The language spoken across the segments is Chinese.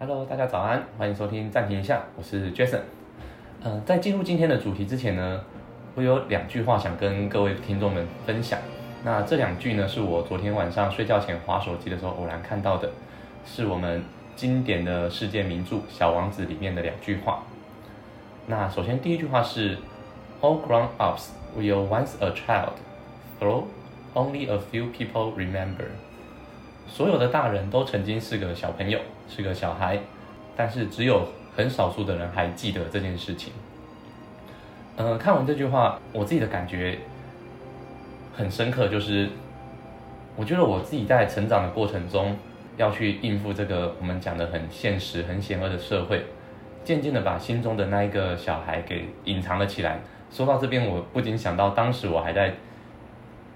Hello，大家早安，欢迎收听暂停一下，我是 Jason。呃，在进入今天的主题之前呢，我有两句话想跟各位听众们分享。那这两句呢，是我昨天晚上睡觉前划手机的时候偶然看到的，是我们经典的世界名著《小王子》里面的两句话。那首先第一句话是 All grown-ups were once a child, though only a few people remember. 所有的大人都曾经是个小朋友，是个小孩，但是只有很少数的人还记得这件事情。呃，看完这句话，我自己的感觉很深刻，就是我觉得我自己在成长的过程中，要去应付这个我们讲的很现实、很险恶的社会，渐渐的把心中的那一个小孩给隐藏了起来。说到这边，我不禁想到，当时我还在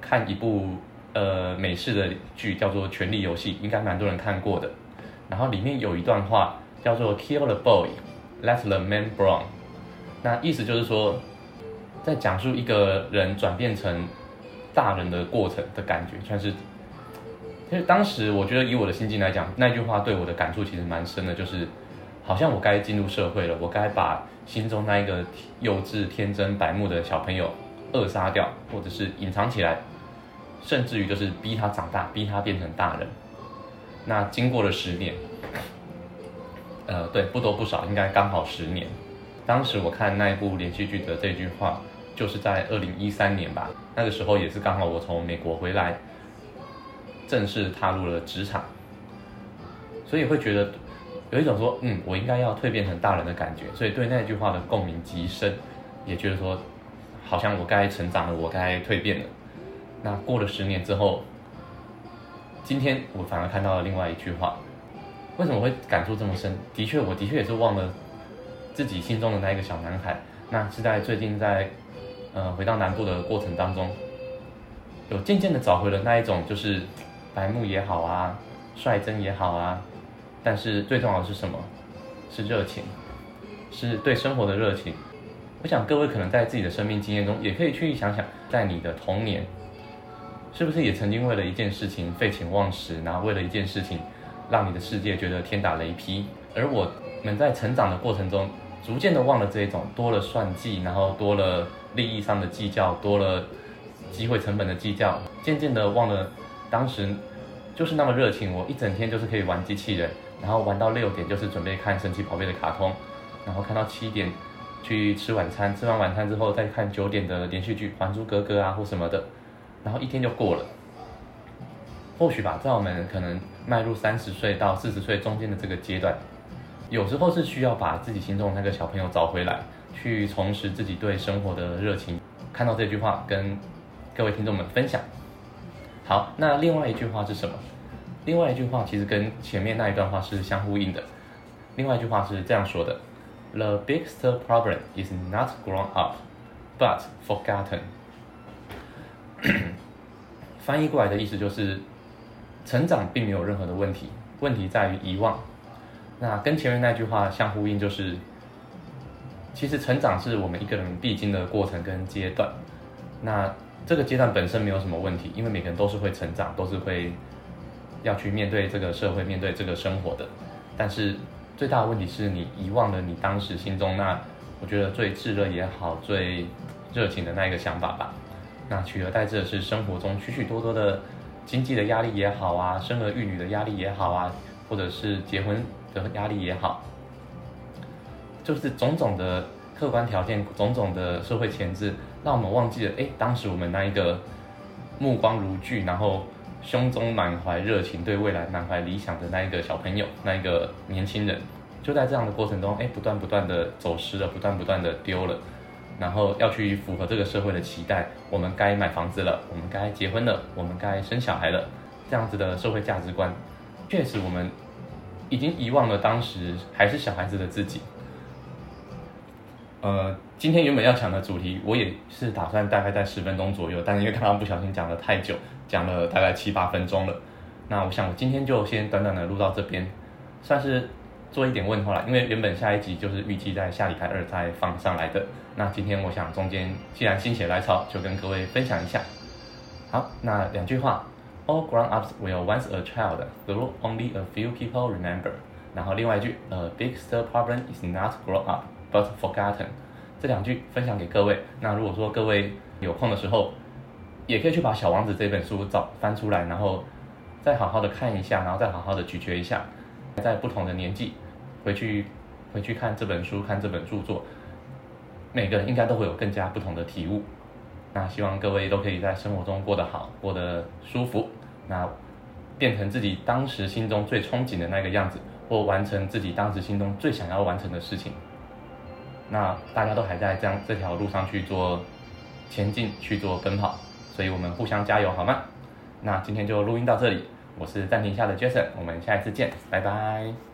看一部。呃，美式的剧叫做《权力游戏》，应该蛮多人看过的。然后里面有一段话叫做 “Kill the boy, let the man brown”，那意思就是说，在讲述一个人转变成大人的过程的感觉，算是。其实当时我觉得以我的心境来讲，那句话对我的感触其实蛮深的，就是好像我该进入社会了，我该把心中那一个幼稚、天真、白目的小朋友扼杀掉，或者是隐藏起来。甚至于就是逼他长大，逼他变成大人。那经过了十年，呃，对，不多不少，应该刚好十年。当时我看那一部连续剧的这句话，就是在二零一三年吧。那个时候也是刚好我从美国回来，正式踏入了职场，所以会觉得有一种说，嗯，我应该要蜕变成大人的感觉。所以对那句话的共鸣极深，也觉得说，好像我该成长了，我该蜕变了。那过了十年之后，今天我反而看到了另外一句话，为什么会感触这么深？的确，我的确也是忘了自己心中的那一个小男孩。那是在最近在呃回到南部的过程当中，有渐渐的找回了那一种就是白目也好啊，率真也好啊，但是最重要的是什么？是热情，是对生活的热情。我想各位可能在自己的生命经验中，也可以去想想，在你的童年。是不是也曾经为了一件事情废寝忘食，然后为了一件事情，让你的世界觉得天打雷劈？而我们在成长的过程中，逐渐的忘了这一种，多了算计，然后多了利益上的计较，多了机会成本的计较，渐渐的忘了当时就是那么热情。我一整天就是可以玩机器人，然后玩到六点就是准备看神奇宝贝的卡通，然后看到七点去吃晚餐，吃完晚餐之后再看九点的连续剧《还珠格格》啊或什么的。然后一天就过了，或许吧，在我们可能迈入三十岁到四十岁中间的这个阶段，有时候是需要把自己心中的那个小朋友找回来，去重拾自己对生活的热情。看到这句话，跟各位听众们分享。好，那另外一句话是什么？另外一句话其实跟前面那一段话是相呼应的。另外一句话是这样说的：The biggest problem is not grown up, but forgotten. 翻译过来的意思就是，成长并没有任何的问题，问题在于遗忘。那跟前面那句话相呼应，就是其实成长是我们一个人必经的过程跟阶段。那这个阶段本身没有什么问题，因为每个人都是会成长，都是会要去面对这个社会，面对这个生活的。但是最大的问题是你遗忘了你当时心中那我觉得最炙热也好，最热情的那一个想法吧。那取而代之的是生活中许许多多的经济的压力也好啊，生儿育女的压力也好啊，或者是结婚的压力也好，就是种种的客观条件、种种的社会前置，让我们忘记了，哎，当时我们那一个目光如炬，然后胸中满怀热情、对未来满怀理想的那一个小朋友、那一个年轻人，就在这样的过程中，哎，不断不断的走失了，不断不断的丢了。然后要去符合这个社会的期待，我们该买房子了，我们该结婚了，我们该生小孩了，这样子的社会价值观，确实我们已经遗忘了当时还是小孩子的自己。呃，今天原本要讲的主题，我也是打算大概在十分钟左右，但是因为刚刚不小心讲了太久，讲了大概七八分钟了，那我想我今天就先短短的录到这边，算是。做一点问候啦，因为原本下一集就是预计在下礼拜二再放上来的。那今天我想中间既然心血来潮，就跟各位分享一下。好，那两句话：All grown-ups will once a child, though only a few people remember。然后另外一句，呃，biggest problem is not grow up but forgotten，这两句分享给各位。那如果说各位有空的时候，也可以去把《小王子》这本书找翻出来，然后再好好的看一下，然后再好好的咀嚼一下，在不同的年纪回去回去看这本书，看这本著作，每个人应该都会有更加不同的体悟。那希望各位都可以在生活中过得好，过得舒服，那变成自己当时心中最憧憬的那个样子，或完成自己当时心中最想要完成的事情。那大家都还在这样这条路上去做前进，去做奔跑，所以我们互相加油，好吗？那今天就录音到这里，我是暂停下的 Jason，我们下一次见，拜拜。